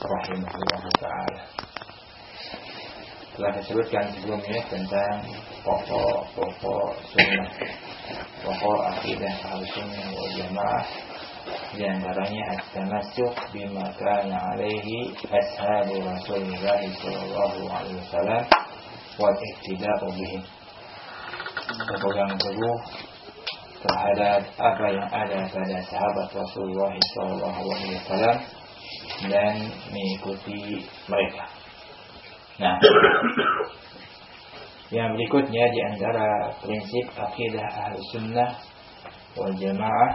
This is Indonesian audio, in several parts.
rahimahullah taala. Telah disebutkan sebelumnya tentang pokok-pokok sunnah, pokok akidah al-sunnah wal jamaah di antaranya at-tamassuk alaihi ashabu Rasulullah sallallahu alaihi wasallam wal iktida'u bihim. Berpegang teguh terhadap apa yang ada pada sahabat Rasulullah sallallahu alaihi wasallam dan mengikuti mereka. Nah, yang berikutnya di antara prinsip akidah ahli sunnah wal jamaah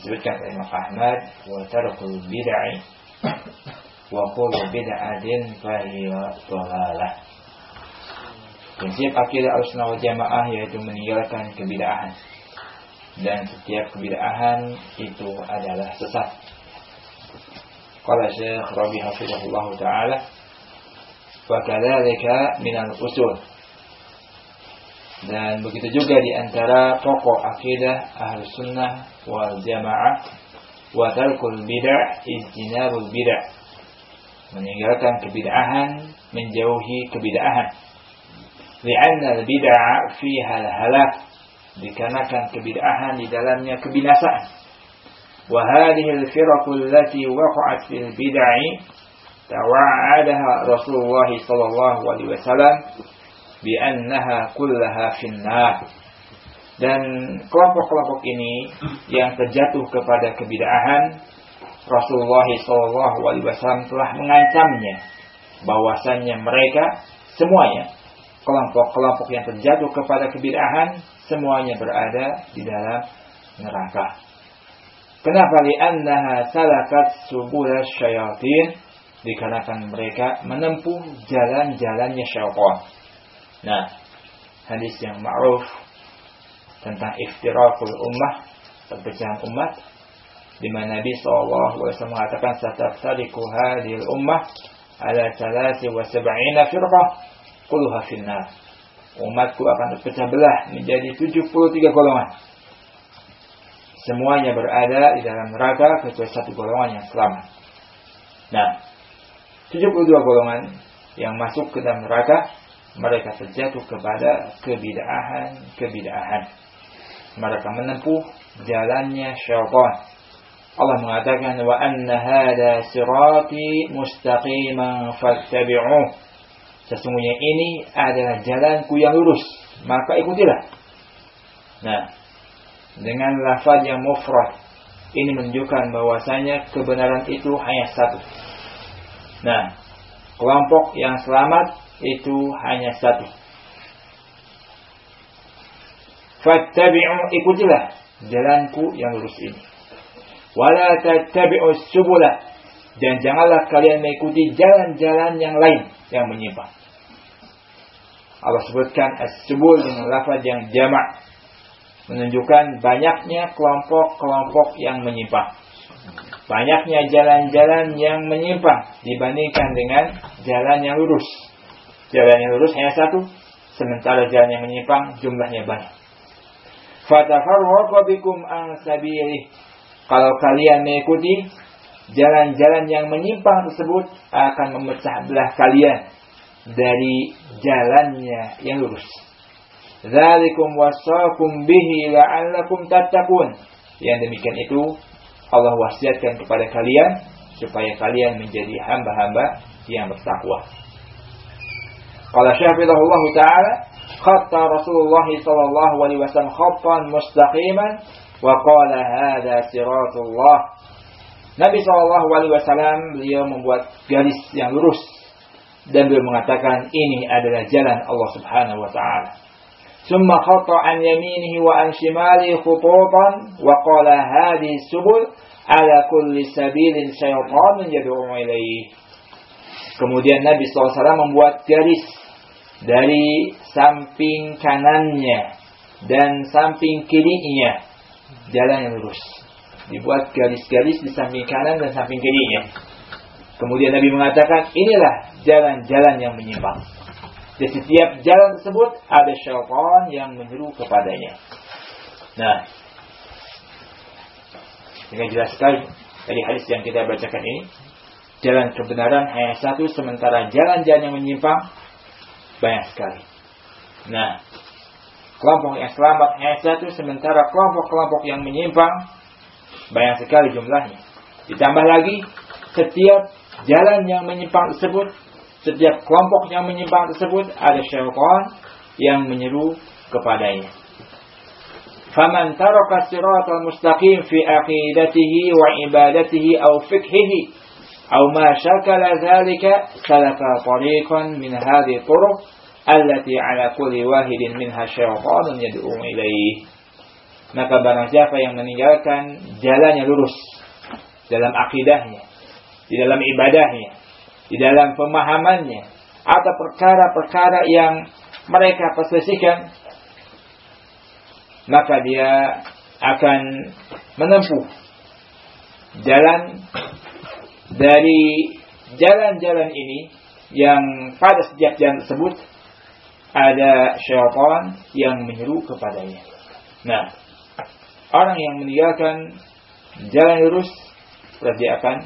disebutkan oleh Imam Ahmad wa tarkul bid'ah wa kullu bid'atin dhalalah. Prinsip akidah ahli sunnah wal jamaah yaitu meninggalkan kebid'ahan dan setiap kebid'ahan itu adalah sesat. Qala Syekh Rabi hafizahullah taala wa kadzalika min al-usul dan begitu juga di antara pokok akidah ahli sunnah wal jamaah wa tarkul bid'ah ijtinabul bid'ah. Meninggalkan kebid'ahan menjauhi kebid'ahan. Li'anna al-bid'ah fiha al-halak dikarenakan kebid'ahan di dalamnya kebinasaan wa hadhihi al-firaq allati waqa'at fil bid'ah tawa'adaha Rasulullah sallallahu alaihi wasallam bi'annaha kullaha finnar dan kelompok-kelompok ini yang terjatuh kepada kebid'ahan Rasulullah SAW telah mengancamnya bahwasannya mereka semuanya kelompok-kelompok yang terjatuh kepada kebid'ahan semuanya berada di dalam neraka. Kenapa li'annaha salakat subul syayatin dikarenakan mereka menempuh jalan-jalannya syaitan. Nah, hadis yang ma'ruf tentang iftirakul ummah, perpecahan umat, di mana Nabi SAW mengatakan sataftariku hadil ummah ala salasi wa sab'ina firqah kulluha finnar. Umatku akan terpecah belah menjadi 73 golongan. Semuanya berada di dalam neraka kecuali satu golongan yang selamat. Nah, 72 golongan yang masuk ke dalam neraka mereka terjatuh kepada kebid'ahan-kebid'ahan. Mereka menempuh jalannya syaitan. Allah mengatakan wa anna hada sirati mustaqiman fattabi'uh. Sesungguhnya ini adalah jalanku yang lurus, maka ikutilah. Nah, dengan lafaz yang mufrad ini menunjukkan bahwasanya kebenaran itu hanya satu. Nah, kelompok yang selamat itu hanya satu. Fattabi'u ikutilah jalanku yang lurus ini. Wala tattabi'u subula dan janganlah kalian mengikuti jalan-jalan yang lain yang menyimpang. Allah sebutkan as-subul dengan lafaz yang jamak menunjukkan banyaknya kelompok-kelompok yang menyimpang. Banyaknya jalan-jalan yang menyimpang dibandingkan dengan jalan yang lurus. Jalan yang lurus hanya satu, sementara jalan yang menyimpang jumlahnya banyak. Fatafarraqa bikum an Kalau kalian mengikuti jalan-jalan yang menyimpang tersebut akan memecah belah kalian dari jalannya yang lurus. Zalikum wasaqum bihi la'allakum tattaqun. Yang demikian itu Allah wasiatkan kepada kalian supaya kalian menjadi hamba-hamba yang bertakwa. Qala syafidahullah ta'ala khatta Rasulullah sallallahu alaihi wasallam khattan mustaqiman wa qala hadha siratullah. Nabi sallallahu alaihi wasallam beliau membuat garis yang lurus dan beliau mengatakan ini adalah jalan Allah Subhanahu wa taala. ثم خط عن يمينه وعن شماله خطوطا وقال هذه السبل على كل سبيل شيطان يدعو إليه Kemudian Nabi SAW membuat garis dari samping kanannya dan samping kirinya jalan yang lurus. Dibuat garis-garis di samping kanan dan samping kirinya. Kemudian Nabi mengatakan inilah jalan-jalan yang menyimpang. Di setiap jalan tersebut ada syaitan yang menyeru kepadanya. Nah, dengan jelas sekali dari hadis yang kita bacakan ini jalan kebenaran hanya satu sementara jalan-jalan yang menyimpang banyak sekali. Nah, kelompok yang selamat hanya satu sementara kelompok-kelompok yang menyimpang banyak sekali jumlahnya. Ditambah lagi setiap jalan yang menyimpang tersebut, setiap kelompok yang menyimpang tersebut ada syaitan yang menyeru kepadanya. Faman taraka siratal mustaqim fi aqidatihi wa ibadatihi aw fikhihi aw ma syakala dzalika salaka tariqan min hadhihi turuq allati ala kulli wahidin minha syaitanun yad'u ilaihi. Maka barang siapa yang meninggalkan jalannya lurus dalam akidahnya, di dalam ibadahnya, di dalam pemahamannya, atau perkara-perkara yang mereka perselisihkan, maka dia akan menempuh jalan dari jalan-jalan ini yang pada setiap jalan tersebut ada syaitan yang menyeru kepadanya. Nah, orang yang meninggalkan jalan lurus berarti akan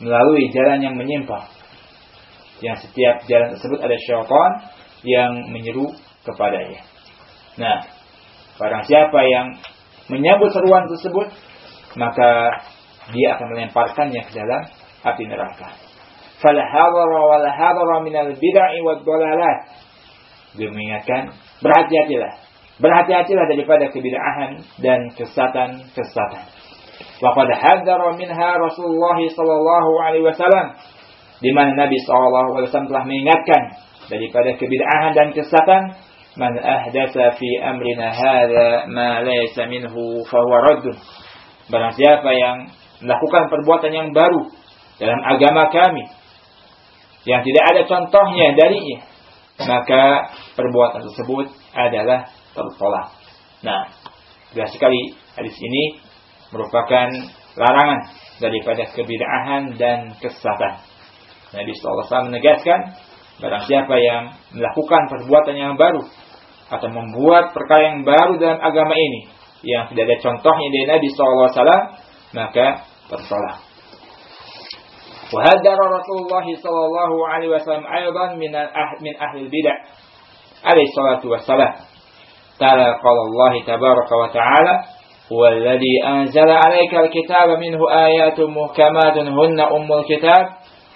melalui jalan yang menyimpang. Yang setiap jalan tersebut ada syaitan yang menyeru kepadanya. Nah, barang siapa yang menyambut seruan tersebut, maka dia akan melemparkannya ke dalam api neraka. Falahadara walahadara minal bid'ah wad dalalat. Dia mengingatkan, berhati-hatilah. Berhati-hatilah daripada kebid'ahan dan kesatan-kesatan. Waqad hadzara minha Rasulullah sallallahu alaihi wasallam di mana Nabi sallallahu alaihi wasallam telah mengingatkan daripada kebid'ahan dan kesatan man ahdatsa fi amrina hadza ma laysa minhu fa huwa radd barang siapa yang melakukan perbuatan yang baru dalam agama kami yang tidak ada contohnya darinya maka perbuatan tersebut adalah tertolak. Nah, jelas sekali hadis ini merupakan larangan daripada kebid'ahan dan kesesatan. Nabi SAW menegaskan, barang siapa yang melakukan perbuatan yang baru, atau membuat perkara yang baru dalam agama ini, yang tidak ada contohnya dari Nabi SAW, maka tersalah. وهدر Rasulullah sallallahu alaihi wasallam عليه وسلم أيضا من من أهل البدع عليه الصلاة والسلام تعالى قال الله تبارك هو الذي أنزل عليك الكتاب منه آيات محكمات هن أم الكتاب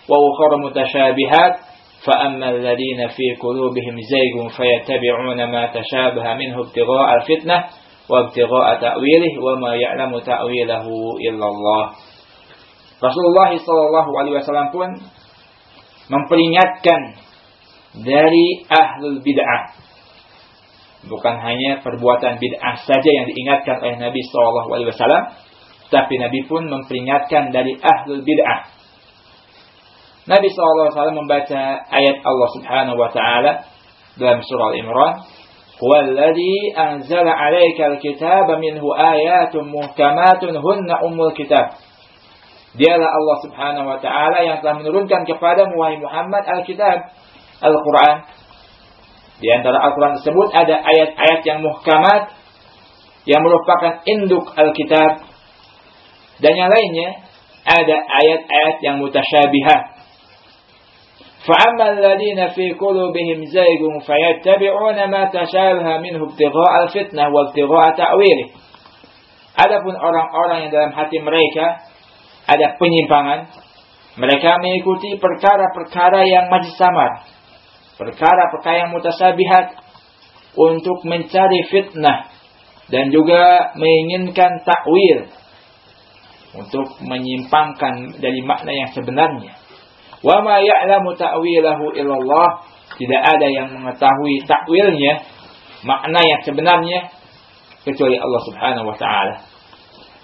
وأخر متشابهات فأما الذين في قلوبهم زيغ فيتبعون ما تشابه منه ابتغاء الفتنة وابتغاء تأويله وما يعلم تأويله إلا الله Rasulullah Shallallahu Alaihi Wasallam pun memperingatkan dari ahlul bid'ah. Bukan hanya perbuatan bid'ah saja yang diingatkan oleh Nabi Wasallam, tapi Nabi pun memperingatkan dari ahlul bid'ah. Nabi SAW membaca ayat Allah Subhanahu wa taala dalam surah Al-Imran, "Huwallazi anzala 'alaikal kitaba minhu ayatun muhkamatun hunna ummul kitab." Dialah Allah Subhanahu wa taala yang telah menurunkan kepada Muhammad Alkitab, Al-Qur'an. Di antara Al-Quran tersebut ada ayat-ayat yang muhkamat yang merupakan induk Alkitab. Dan yang lainnya ada ayat-ayat yang mutasyabihah. فَأَمَّا الَّذِينَ فِي قُلُوبِهِمْ زَيْغٌ فَيَتَّبِعُونَ مَا تَشَابَهَ مِنْهُ ابْتِغَاءَ الْفِتْنَةِ وَابْتِغَاءَ تَأْوِيلِهِ. Adapun orang-orang yang dalam hati mereka ada penyimpangan, mereka mengikuti perkara-perkara yang masih samar, perkara-perkara yang mutasabihat untuk mencari fitnah dan juga menginginkan takwil untuk menyimpangkan dari makna yang sebenarnya. Wa ma ya'lamu ta'wilahu illallah, tidak ada yang mengetahui takwilnya, makna yang sebenarnya kecuali Allah Subhanahu wa taala.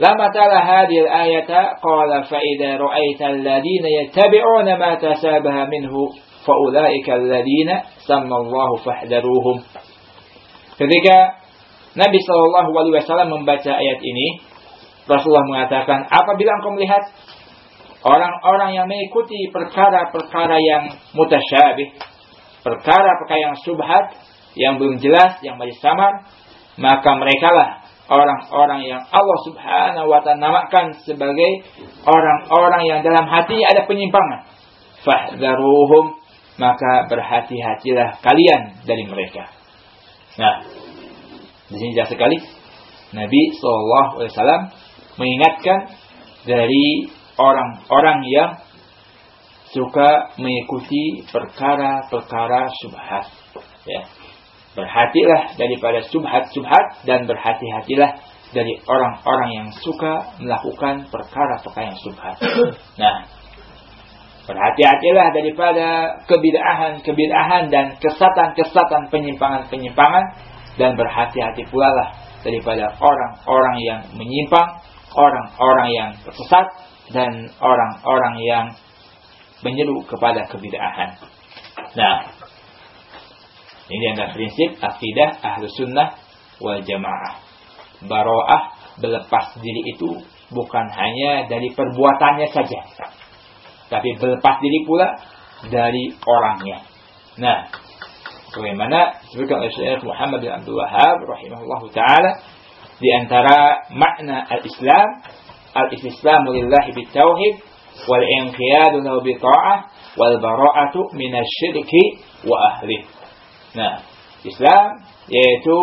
Lama tala hadhihi al-ayata qala fa idza ra'aita alladhina yattabi'una ma tasabaha minhu faulaika سَمَّ sammallahu fahdharuhum. Ketika Nabi Shallallahu alaihi wasallam membaca ayat ini, Rasulullah mengatakan, apabila engkau melihat orang-orang yang mengikuti perkara-perkara yang mutasyabih, perkara-perkara yang subhat, yang belum jelas, yang masih samar, maka merekalah orang-orang yang Allah Subhanahu wa taala namakan sebagai orang-orang yang dalam hati ada penyimpangan. Fahdaruhum maka berhati-hatilah kalian dari mereka. Nah, di sini jelas sekali Nabi Wasallam mengingatkan dari orang-orang yang suka mengikuti perkara-perkara subhat. Ya. Berhatilah daripada subhat-subhat dan berhati-hatilah dari orang-orang yang suka melakukan perkara-perkara yang subhat. Nah, berhati-hatilah daripada kebid'ahan-kebid'ahan dan kesatan-kesatan penyimpangan-penyimpangan dan berhati-hati pula lah daripada orang-orang yang menyimpang, orang-orang yang tersesat dan orang-orang yang menyeru kepada kebid'ahan. Nah, ini adalah prinsip akidah ahlu sunnah wal jamaah. Baro'ah berlepas diri itu bukan hanya dari perbuatannya saja. Tapi berlepas diri pula dari orangnya. Nah, Bagaimana disebutkan oleh Syekh Muhammad bin Abdul Wahab rahimahullahu taala di antara makna al-Islam al-istislamu lillahi bitauhid wal inqiyadu lahu bi ta'ah wal bara'atu minasyirki wa ahli. Nah, Islam yaitu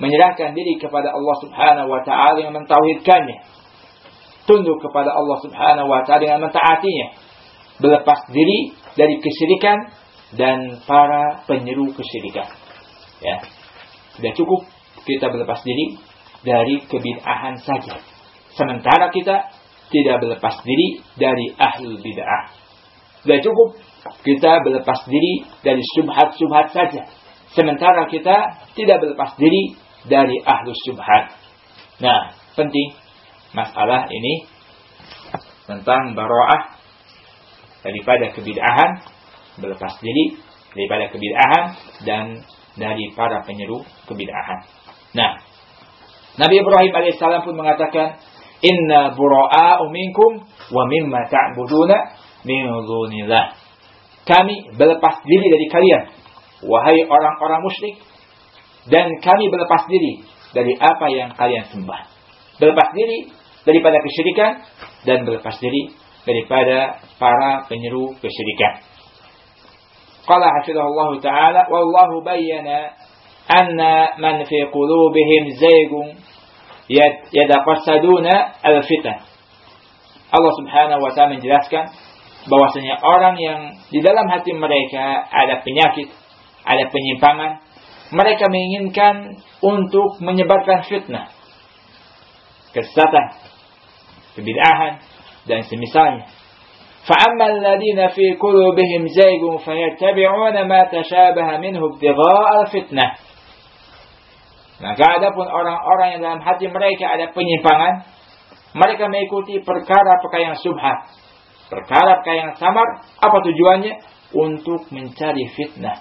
menyerahkan diri kepada Allah Subhanahu wa taala yang mentauhidkannya. Tunduk kepada Allah Subhanahu wa taala dengan mentaatinya. Berlepas diri dari kesyirikan dan para penyeru kesyirikan. Ya. Sudah cukup kita berlepas diri dari kebid'ahan saja. Sementara kita tidak berlepas diri dari ahli bid'ah. Sudah cukup kita berlepas diri dari subhat-subhat saja. Sementara kita tidak berlepas diri dari ahlu subhat. Nah, penting masalah ini tentang baro'ah daripada kebid'ahan berlepas diri daripada kebid'ahan dan dari para penyeru kebid'ahan. Nah, Nabi Ibrahim alaihissalam pun mengatakan, Inna bura'a'u minkum wa mimma ta'buduna min dunillah. Kami berlepas diri dari kalian, wahai orang-orang musyrik, dan kami berlepas diri dari apa yang kalian sembah. Berlepas diri daripada kesyirikan dan berlepas diri daripada para penyeru kesyirikan. Qala hafizahullah taala wallahu bayyana anna man fi qulubihim zaygun yataqassaduna al-fitan. Allah Subhanahu wa taala menjelaskan bahwasanya orang yang di dalam hati mereka ada penyakit, ada penyimpangan, mereka menginginkan untuk menyebarkan fitnah, kesesatan, kebid'ahan dan semisalnya. فأما الذين في قلوبهم زيغ فيتبعون ما تشابه منه ابتغاء الفتنة Maka adapun orang-orang yang dalam hati mereka ada penyimpangan, mereka mengikuti perkara-perkara yang subhat, perkara-perkara yang samar, apa tujuannya? Untuk mencari fitnah,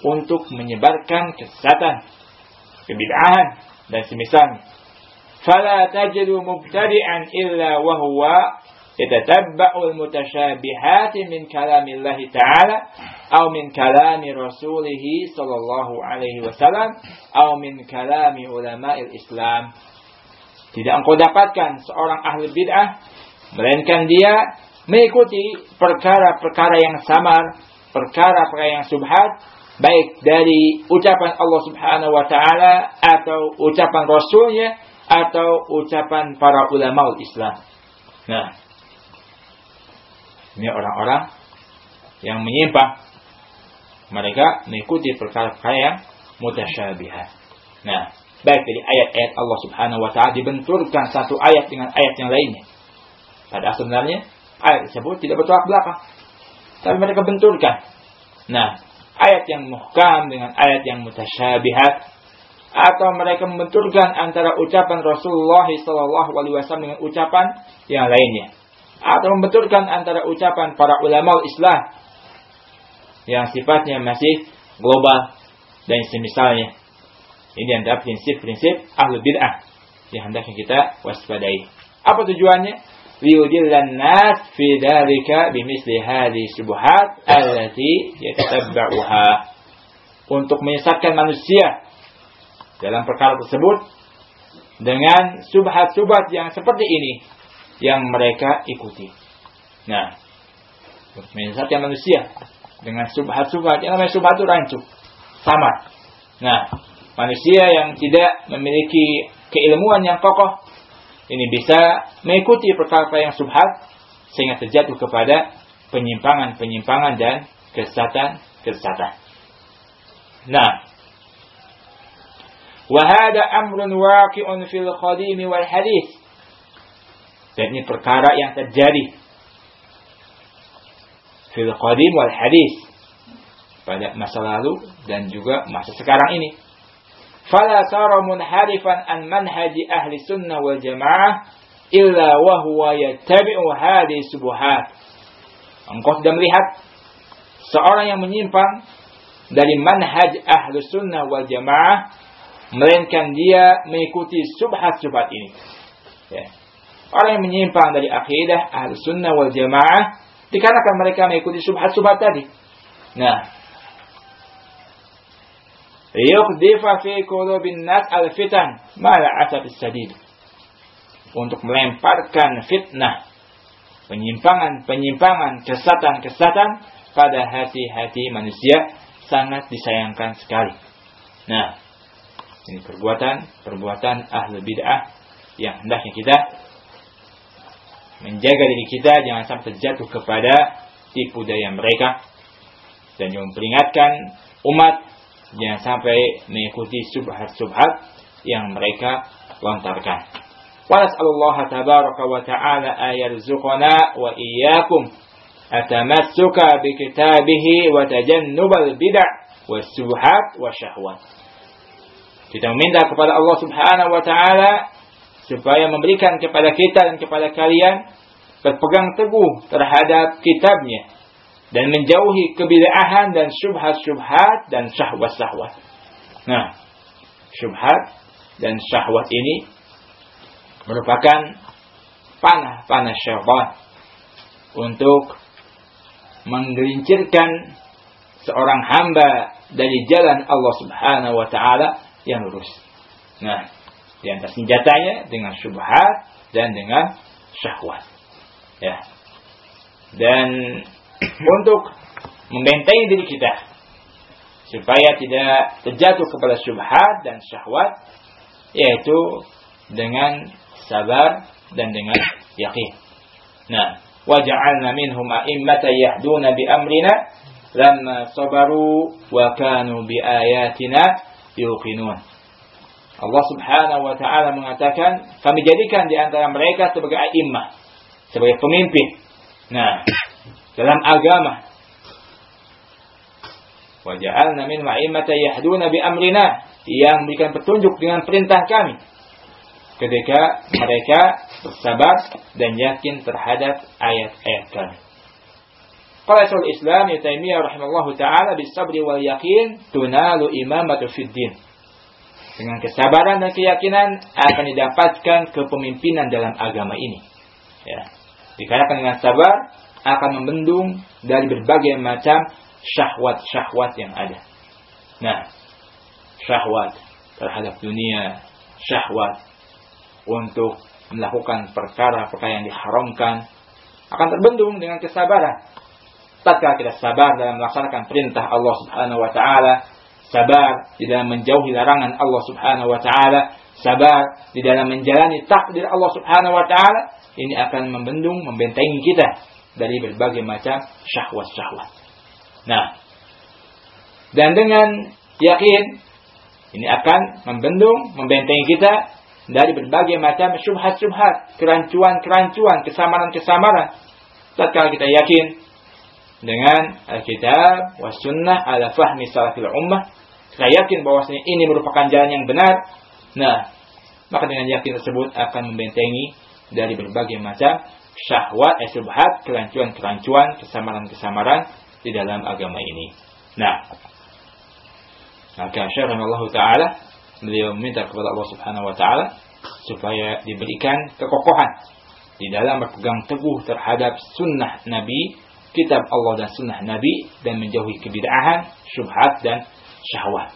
untuk menyebarkan kesesatan, kebid'ahan, dan semisalnya. فلا تجد مبتدئا إلا وهو يتتبع المتشابهات من كلام الله تعالى أو من كلام رسوله صلى الله عليه وسلم أو من كلام علماء الإسلام tidak engkau dapatkan seorang ahli bid'ah melainkan dia mengikuti perkara-perkara yang samar perkara-perkara yang subhat baik dari ucapan Allah Subhanahu wa taala atau ucapan rasulnya atau ucapan para ulama Islam. Nah, ini orang-orang yang menyimpang. Mereka mengikuti perkara-perkara yang mutasyabihat. Nah, baik dari ayat-ayat Allah Subhanahu wa taala dibenturkan satu ayat dengan ayat yang lainnya. Padahal sebenarnya ayat tersebut tidak bertolak belakang. Tapi mereka benturkan. Nah, ayat yang muhkam dengan ayat yang mutasyabihat atau mereka membenturkan antara ucapan Rasulullah SAW dengan ucapan yang lainnya atau membetulkan antara ucapan para ulama Islam yang sifatnya masih global dan semisalnya. Ini adalah prinsip-prinsip ahlu bid'ah yang hendaknya kita waspadai. Apa tujuannya? Liyudillan nas fi dalika bimisli hadhi subuhat allati yatatabba'uha. Untuk menyesatkan manusia dalam perkara tersebut dengan subhat-subhat yang seperti ini yang mereka ikuti. Nah, menyesatkan manusia dengan subhat-subhat. Yang namanya subhat itu rancu. Sama. Nah, manusia yang tidak memiliki keilmuan yang kokoh ini bisa mengikuti perkara yang subhat sehingga terjatuh kepada penyimpangan-penyimpangan dan kesesatan-kesesatan. Nah, wahada amrun waqi'un fil qadim wal hadis. Dan ini perkara yang terjadi fil qadim wal hadis pada masa lalu dan juga masa sekarang ini. Fala sara munharifan an manhaji ahli sunnah wal jamaah illa wa huwa yattabi'u hadhihi subuhat. Engkau sudah melihat seorang yang menyimpang dari manhaj ahli sunnah wal jamaah melainkan dia mengikuti subhat-subhat ini. Ya. Orang yang menyimpang dari akidah ahli sunnah wal jamaah dikarenakan mereka mengikuti subhat-subhat tadi. Nah, Yuqdifa fi qulubin nas al-fitan mala asab sadid. Untuk melemparkan fitnah, penyimpangan-penyimpangan, kesatan-kesatan pada hati-hati manusia sangat disayangkan sekali. Nah, ini perbuatan-perbuatan ahli bid'ah yang hendaknya kita menjaga diri kita jangan sampai terjatuh kepada tipu daya mereka dan yang memperingatkan umat jangan sampai mengikuti subhat-subhat yang mereka lontarkan. Wa nas'alullah tabaraka wa ta'ala ayarzuqana wa iyyakum atamassuka bi kitabihi wa tajannubal bid'ah was subhat wa syahwat. Kita meminta kepada Allah Subhanahu wa taala supaya memberikan kepada kita dan kepada kalian berpegang teguh terhadap kitabnya dan menjauhi kebidaahan dan syubhat-syubhat dan syahwat-syahwat. Nah, syubhat dan syahwat ini merupakan panah-panah syaitan untuk menggelincirkan seorang hamba dari jalan Allah Subhanahu wa taala yang lurus. Nah, di antara senjatanya dengan syubhat dan dengan syahwat. Ya. Dan untuk membentengi diri kita supaya tidak terjatuh kepada syubhat dan syahwat yaitu dengan sabar dan dengan yakin. Nah, waja'alna minhum a'immata yahduna bi amrina lamma sabaru wa kanu bi ayatina yuqinun. Allah Subhanahu wa taala mengatakan, kami jadikan di antara mereka sebagai a'immah, sebagai pemimpin. Nah, dalam agama. Wa ja'alna min ma'immata yahduna bi amrina, yang memberikan petunjuk dengan perintah kami. Ketika mereka bersabar dan yakin terhadap ayat-ayat kami. Qala Islam Ibnu Taimiyah rahimallahu taala bisabri wal yakin tunalu imamatu fid din. Dengan kesabaran dan keyakinan akan didapatkan kepemimpinan dalam agama ini. Ya. Dikarenakan dengan sabar akan membendung dari berbagai macam syahwat-syahwat yang ada. Nah, syahwat terhadap dunia, syahwat untuk melakukan perkara-perkara yang diharamkan akan terbendung dengan kesabaran. Tatkala kita sabar dalam melaksanakan perintah Allah Subhanahu wa taala, sabar di dalam menjauhi larangan Allah Subhanahu wa taala, sabar di dalam menjalani takdir Allah Subhanahu wa taala, ini akan membendung, membentengi kita dari berbagai macam syahwat-syahwat. Nah, dan dengan yakin ini akan membendung, membentengi kita dari berbagai macam syubhat-syubhat, kerancuan-kerancuan, kesamaran-kesamaran. Tatkala kita yakin dengan Alkitab, was sunnah, ala fahmi salafil ummah, saya yakin bahwasanya ini merupakan jalan yang benar. Nah, maka dengan yakin tersebut akan membentengi dari berbagai macam syahwat, eh, subhat, kerancuan-kerancuan, kesamaran-kesamaran di dalam agama ini. Nah, maka Syekh Allah Ta'ala beliau meminta kepada Allah Subhanahu Wa Ta'ala supaya diberikan kekokohan di dalam berpegang teguh terhadap sunnah Nabi, kitab Allah dan sunnah Nabi dan menjauhi kebid'ahan, syubhat dan syahwat.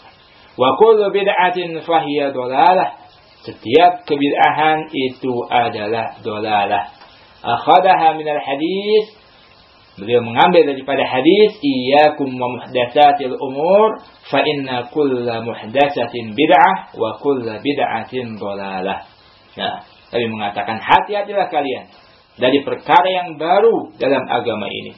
Wa kullu bid'atin fahiya dolalah. Setiap kebid'ahan itu adalah dolalah. Akhadaha minal hadis. Beliau mengambil daripada hadis. Iyakum wa muhdatsatil umur. Fa inna kulla muhdatsatin bid'ah. Wa kulla bid'atin dolalah. Nah, tapi mengatakan hati-hatilah kalian. Dari perkara yang baru dalam agama ini.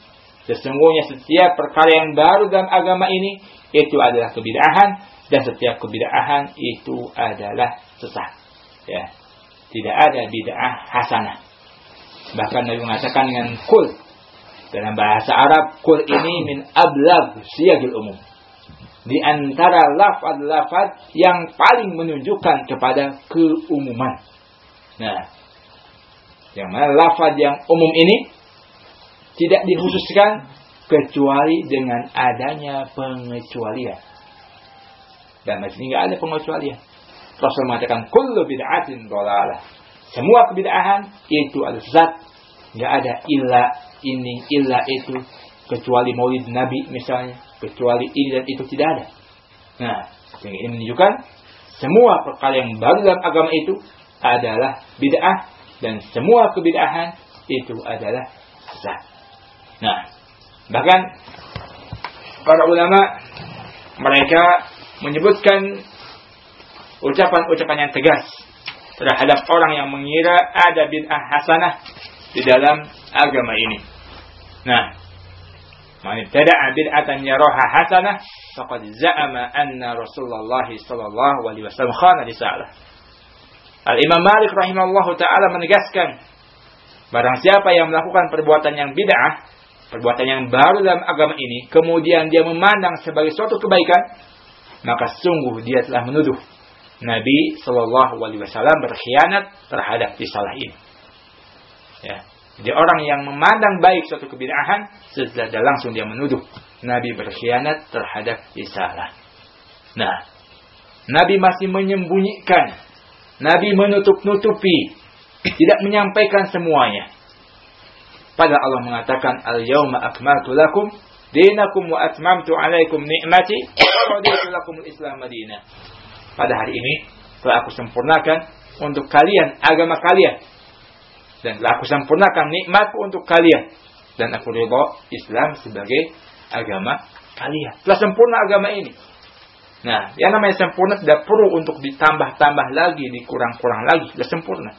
Sesungguhnya setiap perkara yang baru dalam agama ini. Itu adalah kebid'ahan. Dan setiap kebid'ahan itu adalah sesat. Ya. Tidak ada bid'ah hasanah. Bahkan Nabi mengatakan dengan kul. Dalam bahasa Arab, kul ini min ablab siyagil umum. Di antara lafad-lafad yang paling menunjukkan kepada keumuman. Nah, yang mana lafad yang umum ini tidak dikhususkan kecuali dengan adanya pengecualian. Dan sini nggak ada pengecualian. Rasul mengatakan kullu bid'atin dhalalah. Semua kebid'ahan itu adalah sesat. Enggak ada illa ini, illa itu kecuali maulid Nabi misalnya, kecuali ini dan itu tidak ada. Nah, yang ini menunjukkan semua perkara yang baru dalam agama itu adalah bid'ah dan semua kebid'ahan itu adalah sesat. Nah, bahkan para ulama mereka menyebutkan ucapan-ucapan yang tegas terhadap orang yang mengira ada bid'ah hasanah di dalam agama ini. Nah, man ibtada'a bid'atan yaraha hasanah faqad za'ama anna Rasulullah sallallahu alaihi wasallam khana risalah. Al-Imam Malik rahimahullahu taala menegaskan barang siapa yang melakukan perbuatan yang bid'ah, perbuatan yang baru dalam agama ini, kemudian dia memandang sebagai suatu kebaikan, maka sungguh dia telah menuduh Nabi Shallallahu Alaihi Wasallam berkhianat terhadap risalah ini. Ya. Jadi orang yang memandang baik suatu kebid'ahan, setelah langsung dia menuduh Nabi berkhianat terhadap risalah. Nah, Nabi masih menyembunyikan, Nabi menutup-nutupi, tidak menyampaikan semuanya. Padahal Allah mengatakan, Al-yawma akmaltu lakum dinakum wa atmamtu alaikum ni'mati wa raditu lakum al-islam madinah pada hari ini telah aku sempurnakan untuk kalian agama kalian dan telah aku sempurnakan nikmatku untuk kalian dan aku ridho Islam sebagai agama kalian. Telah sempurna agama ini. Nah, yang namanya sempurna tidak perlu untuk ditambah-tambah lagi, dikurang-kurang lagi, sudah sempurna.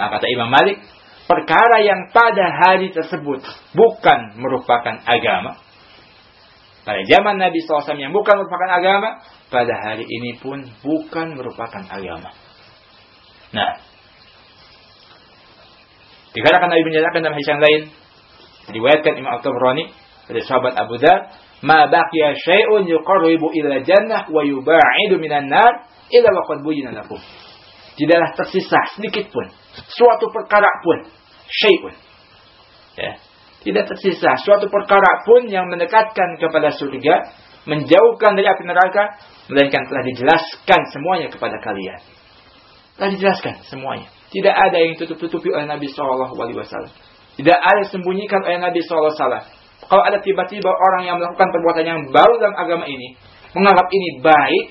Nah, kata Imam Malik, perkara yang pada hari tersebut bukan merupakan agama, pada zaman Nabi SAW yang bukan merupakan agama, pada hari ini pun bukan merupakan agama. Nah, dikatakan Nabi menyatakan dalam hadis yang lain, diriwayatkan Imam Al-Tabrani dari sahabat Abu Dhar, "Ma baqiya syai'un yuqarribu ila jannah wa yuba'idu minan nar illa waqad buyyina lakum." Tidaklah tersisa sedikit pun suatu perkara pun syai'un. Ya, tidak tersisa suatu perkara pun yang mendekatkan kepada surga, menjauhkan dari api neraka, melainkan telah dijelaskan semuanya kepada kalian. Telah dijelaskan semuanya. Tidak ada yang tutup-tutupi oleh Nabi Shallallahu Alaihi Wasallam. Tidak ada yang sembunyikan oleh Nabi Shallallahu Alaihi Wasallam. Kalau ada tiba-tiba orang yang melakukan perbuatan yang baru dalam agama ini, menganggap ini baik,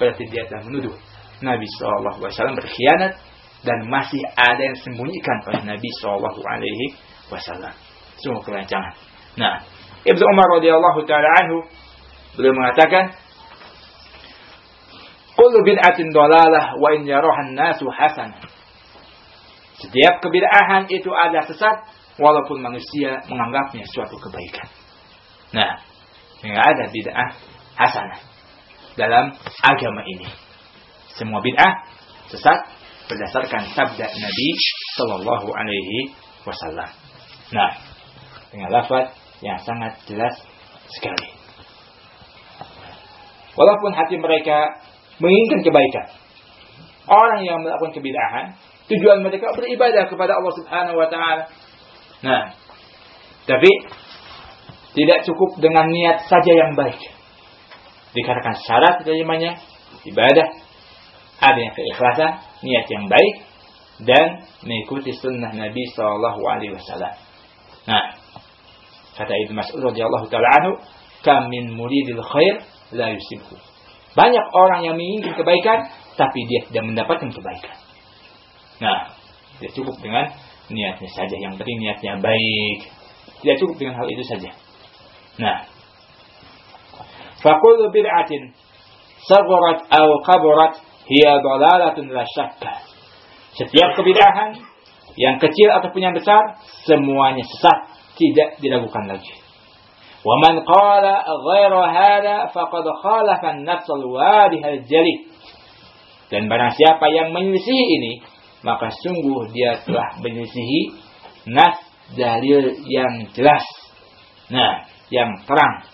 berarti dia telah menuduh Nabi Shallallahu Alaihi berkhianat dan masih ada yang sembunyikan oleh Nabi Alaihi Wasallam sungguh kelancangan. Nah, Ibnu Umar radhiyallahu taala anhu beliau mengatakan Kullu bid'atin dalalah wa in yaraha nasu hasan. Setiap kebid'ahan itu ada sesat walaupun manusia menganggapnya suatu kebaikan. Nah, tidak ada bid'ah hasanah dalam agama ini. Semua bid'ah sesat berdasarkan sabda Nabi Shallallahu Alaihi Wasallam. Nah, dengan lafaz yang sangat jelas sekali. Walaupun hati mereka menginginkan kebaikan. Orang yang melakukan kebid'ahan, tujuan mereka beribadah kepada Allah Subhanahu wa taala. Nah, tapi tidak cukup dengan niat saja yang baik. Dikarenakan syarat terimanya ibadah adanya keikhlasan, niat yang baik dan mengikuti sunnah Nabi Wasallam. Nah, Kata Ibnu Mas'ud radhiyallahu taala anhu, "Kam min muridil khair la yusibhu." Banyak orang yang menginginkan kebaikan, tapi dia tidak mendapatkan kebaikan. Nah, tidak cukup dengan niatnya saja. Yang penting niatnya baik. Tidak cukup dengan hal itu saja. Nah, fakul sagurat atau kaburat hiya dalalatun la syakka. Setiap kebid'ahan yang kecil ataupun yang besar semuanya sesat, tidak diragukan lagi. Wa man qala ghaira hada faqad khalafa an-nafs al-wadih al-jali. Dan barang siapa yang menyelisihi ini, maka sungguh dia telah menyelisihi nas dalil yang jelas. Nah, yang terang.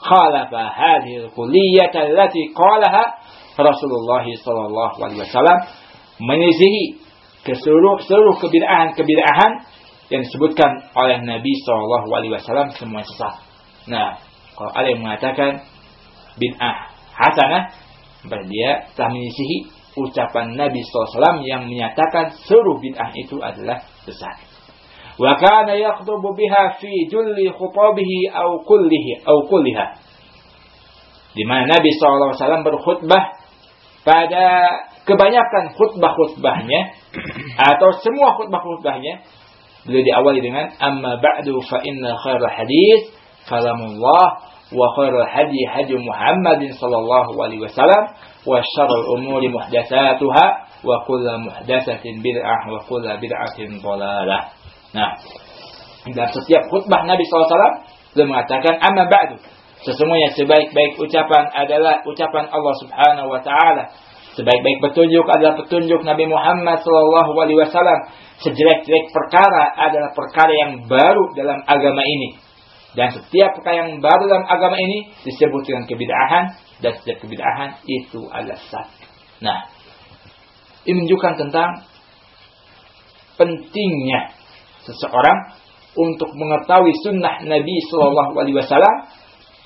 Khalafa hadhihi al-kulliyah allati qalaha Rasulullah sallallahu alaihi wasallam menyelisihi ke seluruh seluruh kebid'ahan-kebid'ahan yang disebutkan oleh Nabi sallallahu alaihi wasallam semua sesat. Nah, kalau ada yang mengatakan bid'ah hasanah, berarti dia telah menyisihi ucapan Nabi SAW yang menyatakan seluruh bid'ah itu adalah sesat. Wa kana yakhdubu biha fi julli khutabihi aw kullihi aw kulliha. Di mana Nabi SAW berkhutbah pada kebanyakan khutbah-khutbahnya atau semua khutbah-khutbahnya beliau diawali dengan amma ba'du fa inna khairal hadis kalamullah وخير الهدي هدي محمد صلى الله عليه وسلم وشر الأمور محدثاتها وكل محدثة بدعة وكل بدعة ضلالة nah dalam setiap khutbah Nabi SAW beliau mengatakan amma ba'du sesungguhnya sebaik-baik ucapan adalah ucapan Allah Subhanahu wa taala Sebaik-baik petunjuk adalah petunjuk Nabi Muhammad Shallallahu Alaihi Wasallam. Sejelek-jelek perkara adalah perkara yang baru dalam agama ini. Dan setiap perkara yang baru dalam agama ini disebut dengan kebid'ahan dan setiap kebid'ahan itu adalah sesat. Nah, ini menunjukkan tentang pentingnya seseorang untuk mengetahui sunnah Nabi Shallallahu Alaihi Wasallam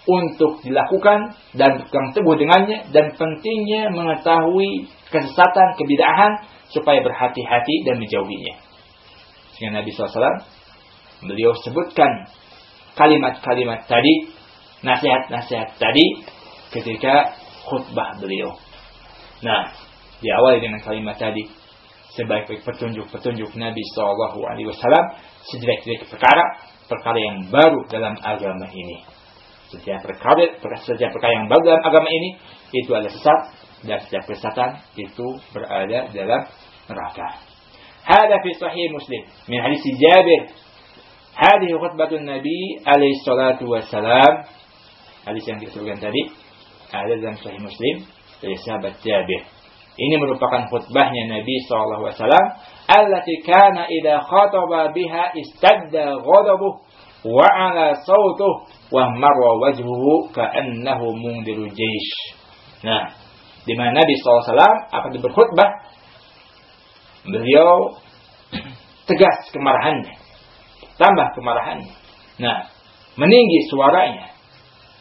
untuk dilakukan dan berpegang teguh dengannya dan pentingnya mengetahui kesesatan kebid'ahan supaya berhati-hati dan menjauhinya. Sehingga Nabi SAW beliau sebutkan kalimat-kalimat tadi, nasihat-nasihat tadi ketika khutbah beliau. Nah, diawali dengan kalimat tadi sebaik-baik petunjuk-petunjuk Nabi Shallallahu Alaihi Wasallam sejelek-jelek perkara perkara yang baru dalam agama ini. Setiap perkara, setiap perkara yang baru dalam agama ini itu adalah sesat dan setiap kesesatan itu berada dalam neraka. Hada fi sahih Muslim min hadis Jabir. Hadhihi khutbatun Nabi alaihi salatu wassalam. Hadis yang disebutkan tadi ada dalam Sahih Muslim dari sahabat Jabir. Ini merupakan khutbahnya Nabi SAW. Allati kana idha khataba biha istadda ghadabuh wa ala sawtuh wa marwa wajhuhu ka'annahu mundiru jaysh. Nah, di mana Nabi SAW akan berkhutbah, beliau tegas kemarahannya, tambah kemarahannya. Nah, meninggi suaranya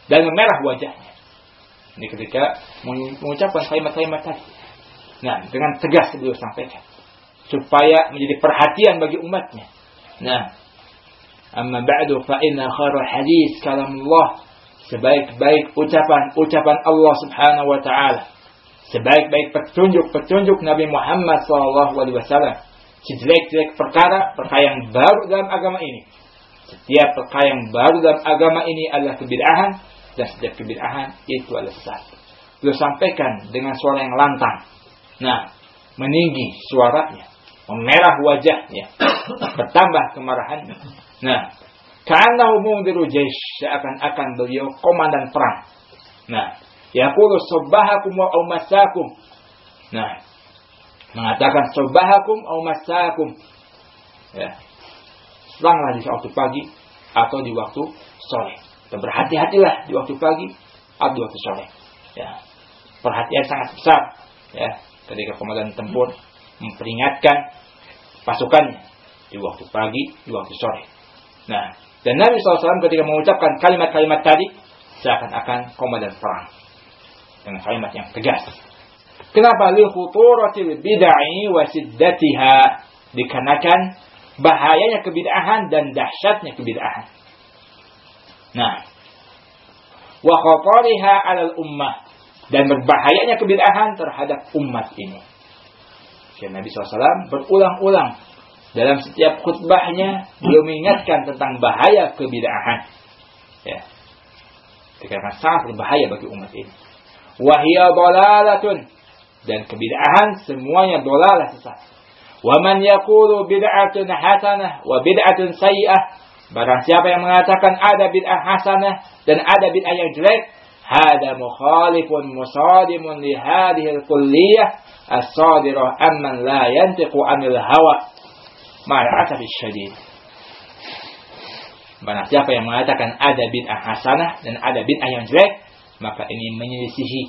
dan memerah wajahnya. Ini ketika mengucapkan kalimat-kalimat tadi. Nah, dengan tegas beliau sampaikan. Supaya menjadi perhatian bagi umatnya. Nah, amma ba'du fa inna khairul hadis kalamullah. Sebaik-baik ucapan-ucapan Allah subhanahu wa ta'ala. Sebaik-baik petunjuk-petunjuk Nabi Muhammad sallallahu alaihi wasallam. Sejelek-jelek perkara, perkara yang baru dalam agama ini. Setiap perkara yang baru dalam agama ini adalah kebid'ahan dan setiap kebid'ahan itu adalah sesat. Beliau sampaikan dengan suara yang lantang. Nah, meninggi suaranya, memerah wajahnya, bertambah kemarahannya. Nah, karena mundiru jaish seakan-akan beliau komandan perang. Nah, yaqulu subbahakum wa umasakum. Nah, mengatakan subbahakum wa umasakum. Ya. Selanglah di waktu pagi atau di waktu sore. Dan berhati-hatilah di waktu pagi atau di waktu sore. Ya. Perhatian sangat besar ya ketika komandan tempur memperingatkan pasukannya di waktu pagi, di waktu sore. Nah, dan Nabi SAW ketika mengucapkan kalimat-kalimat tadi seakan-akan komandan perang dengan kalimat yang tegas. Kenapa li khuturatil bid'ah wa siddatiha? Dikarenakan bahayanya kebid'ahan dan dahsyatnya kebid'ahan. Nah, wa khatariha 'alal ummah dan berbahayanya kebid'ahan terhadap umat ini. Karena Nabi SAW berulang-ulang dalam setiap khutbahnya beliau mengingatkan tentang bahaya kebid'ahan. Ya. Dikarenakan sangat berbahaya bagi umat ini. Wahia dolalatun dan kebid'ahan semuanya dolalah sesat. Wa man yaqulu bid'atun hasanah wa bid'atun sayyi'ah. Barang siapa yang mengatakan ada bid'ah hasanah dan ada bid'ah yang jelek, hada mukhalifun musadimun li hadhihi al-kulliyah as-sadirah amman la yantiqu anil hawa. Ma'al syadid. Barang siapa yang mengatakan ada bid'ah hasanah dan ada bid'ah yang jelek, maka ini menyelisihi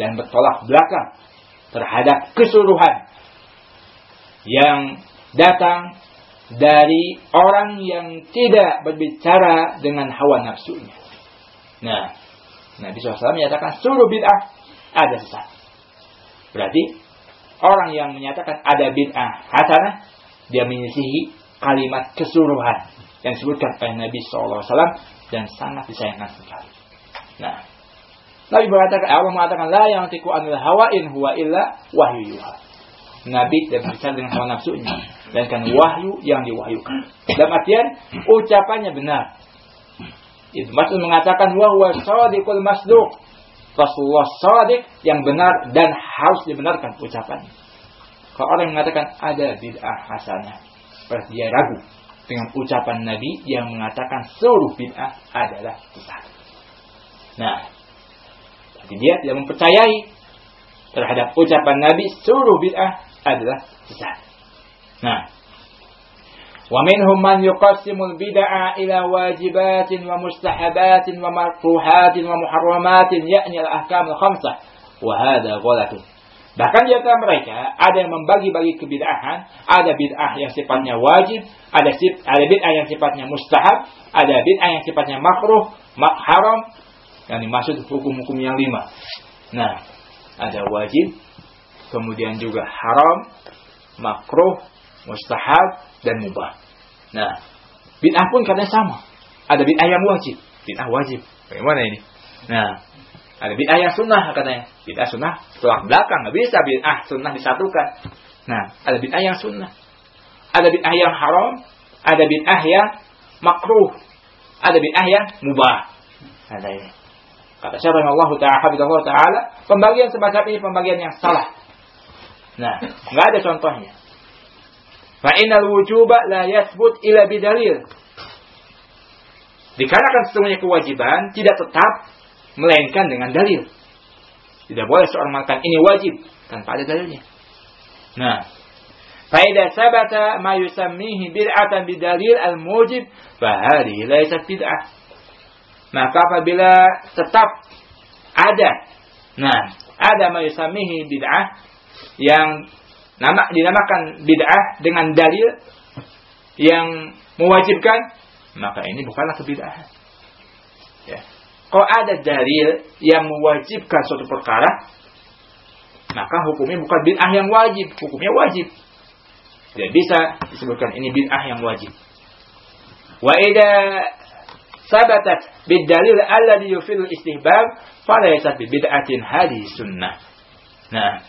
dan bertolak belakang terhadap keseluruhan yang datang dari orang yang tidak berbicara dengan hawa nafsunya. Nah, Nabi SAW menyatakan seluruh bid'ah ada sesat. Berarti orang yang menyatakan ada bid'ah hasanah, dia menyisihi kalimat keseluruhan yang disebutkan oleh Nabi SAW dan sangat disayangkan sekali. Nah, Nabi mengatakan Allah mengatakan la yang tiku anil hawa in huwa illa wahyu yuha. Nabi tidak berbicara dengan hawa nafsunya, dan kan wahyu yang diwahyukan. Dalam artian ucapannya benar. Itu maksud mengatakan wahwa sadiqul masduq. Rasulullah sadiq yang benar dan harus dibenarkan ucapannya. Kalau orang yang mengatakan ada bid'ah hasanah, berarti dia ragu dengan ucapan Nabi yang mengatakan seluruh bid'ah adalah sesat. Nah, tapi dia tidak mempercayai terhadap ucapan Nabi seluruh bid'ah adalah sesat. Nah, wa minhum man yuqassimul bid'a ila wajibatin wa mustahabatin wa makruhatin wa muharramatin yakni al-ahkam al-khamsah wa hadha ghalatun. Bahkan di antara mereka ada yang membagi-bagi kebid'ahan, ada bid'ah yang sifatnya wajib, ada sip, ada bid'ah yang sifatnya mustahab, ada bid'ah yang sifatnya makruh, mak haram, yang dimaksud hukum-hukum yang lima. Nah, ada wajib, kemudian juga haram, makruh, mustahab, dan mubah. Nah, bid'ah pun katanya sama. Ada bid'ah yang wajib, bid'ah wajib. Bagaimana ini? Nah, ada bid'ah yang sunnah katanya. Bid'ah sunnah setelah belakang nggak bisa bid'ah sunnah disatukan. Nah, ada bid'ah yang sunnah. Ada bid'ah yang haram, ada bid'ah yang makruh, ada bid'ah yang mubah. Ada ini. Kata siapa yang Allah Ta'ala, Ta'ala, pembagian semacam ini pembagian yang salah. Nah, nggak ada contohnya. Fa'inal wujuba la yasbut ila bidalil. Dikarenakan sesungguhnya kewajiban tidak tetap melainkan dengan dalil. Tidak boleh seorang mengatakan ini wajib tanpa ada dalilnya. Nah, ma yusammihi bid'atan bidalil al-mujib, fahadihi laysat bid'ah. Maka apabila tetap ada, nah, ada mayusamihi bid'ah yang nama dinamakan bid'ah dengan dalil yang mewajibkan, maka ini bukanlah kebid'ahan. Ya. Kalau ada dalil yang mewajibkan suatu perkara, maka hukumnya bukan bid'ah yang wajib, hukumnya wajib. Tidak bisa disebutkan ini bid'ah yang wajib. Wa sabatat bidalil alladhi yufil istihbab falaysat bid'atin hadis sunnah. Nah,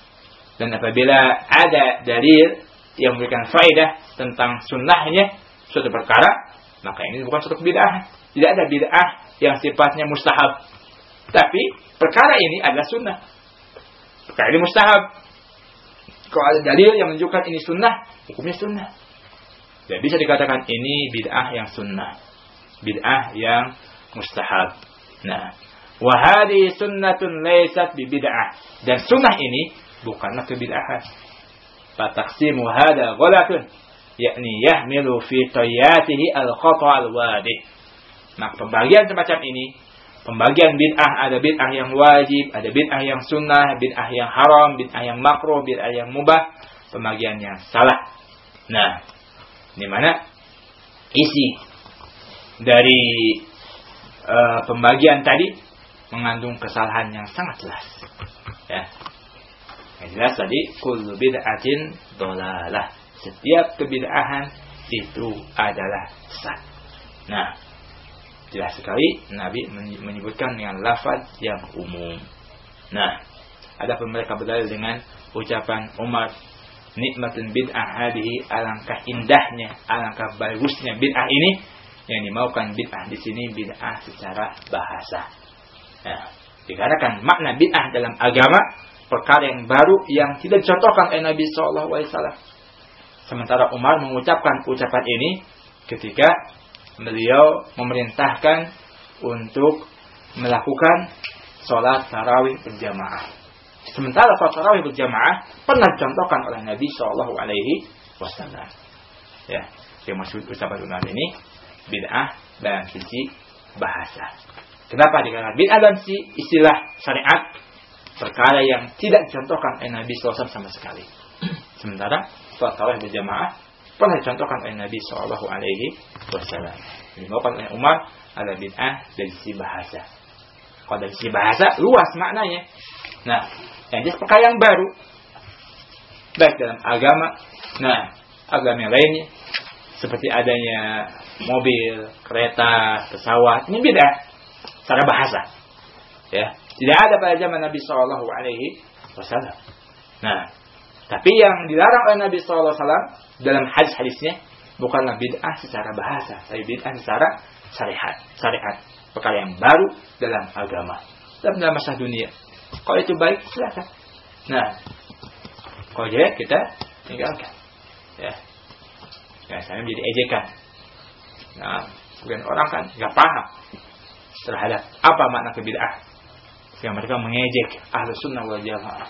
dan apabila ada dalil yang memberikan faedah tentang sunnahnya suatu perkara, maka ini bukan suatu bid'ah. Tidak ada bid'ah yang sifatnya mustahab. Tapi perkara ini adalah sunnah. Perkara ini mustahab. Kalau ada dalil yang menunjukkan ini sunnah, hukumnya sunnah. Tidak bisa dikatakan ini bid'ah yang sunnah bid'ah yang mustahab. Nah, wahadi sunnatun laysat bi bid'ah. Dan sunnah ini bukanlah kebid'ahan. Fataksimu hada ghalatun yakni yahmilu fi tayyatihi al-khata' al-wadih. Nah, pembagian semacam ini, pembagian bid'ah ada bid'ah yang wajib, ada bid'ah yang sunnah, bid'ah yang haram, bid'ah yang makruh, bid'ah yang mubah, pembagian yang salah. Nah, di mana isi dari uh, pembagian tadi mengandung kesalahan yang sangat jelas. Ya. Yang jelas tadi kullu bid'atin dolalah. Setiap kebid'ahan itu adalah sesat. Nah, jelas sekali Nabi menyebutkan dengan lafaz yang umum. Nah, ada mereka berdalil dengan ucapan Umar nikmatun bid'ah hadihi alangkah indahnya alangkah bagusnya bid'ah ini yang dimaukan bid'ah di sini bid'ah secara bahasa. Nah, dikarenakan makna bid'ah dalam agama perkara yang baru yang tidak dicontohkan oleh Nabi Wasallam. Sementara Umar mengucapkan ucapan ini ketika beliau memerintahkan untuk melakukan sholat tarawih berjamaah. Sementara sholat tarawih berjamaah pernah dicontohkan oleh Nabi Shallallahu Alaihi Wasallam. Ya, yang maksud ucapan Umar ini bid'ah dalam sisi bahasa. Kenapa dikatakan bid'ah dalam sisi istilah syariat perkara yang tidak dicontohkan oleh Nabi SAW sama sekali. Sementara sholat tarawih berjamaah pernah dicontohkan oleh Nabi Shallallahu Alaihi Wasallam. Dibawakan oleh Umar ada bid'ah dari sisi bahasa. Kalau dari sisi bahasa luas maknanya. Nah, yang jelas perkara yang baru baik dalam agama, nah agama yang lainnya seperti adanya mobil, kereta, pesawat. Ini beda secara bahasa. Ya, tidak ada pada zaman Nabi Shallallahu Alaihi Wasallam. Nah, tapi yang dilarang oleh Nabi Shallallahu Wasallam dalam hadis-hadisnya bukanlah bid'ah secara bahasa, tapi bid'ah secara syariat, syariat perkara yang baru dalam agama dan dalam masa dunia. Kalau itu baik, silakan. Nah, kalau jelek kita tinggalkan. Ya, ya saya menjadi ejekan Nah, sebagian orang kan nggak paham terhadap apa makna kebid'ah. Yang mereka mengejek ahlu sunnah wal jamaah.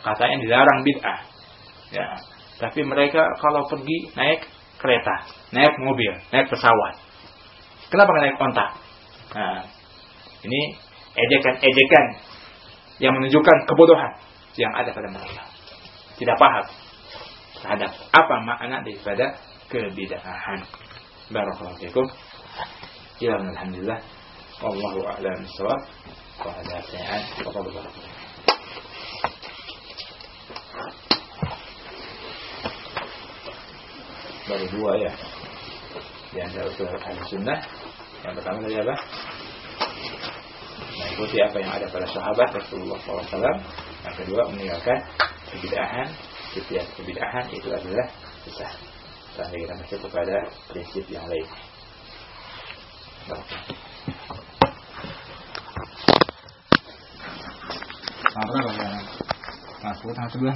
Katanya dilarang bid'ah. Ya, tapi mereka kalau pergi naik kereta, naik mobil, naik pesawat. Kenapa naik ontak? Nah, ini ejekan-ejekan yang menunjukkan kebodohan yang ada pada mereka. Tidak paham terhadap apa makna daripada kebidahan. Barakallahu fikum. Ya alhamdulillah. Wallahu a'lam bishawab. Wa ala sayyid wa. Baru dua ya. Di antara usul ahli sunnah. Yang pertama tadi apa? Mengikuti apa yang ada pada sahabat Rasulullah SAW. Yang kedua meninggalkan kebidahan. Setiap kebidahan itu adalah besar. Kita masuk kepada prinsip yang lain. Apa ya? Tanggal sebelah.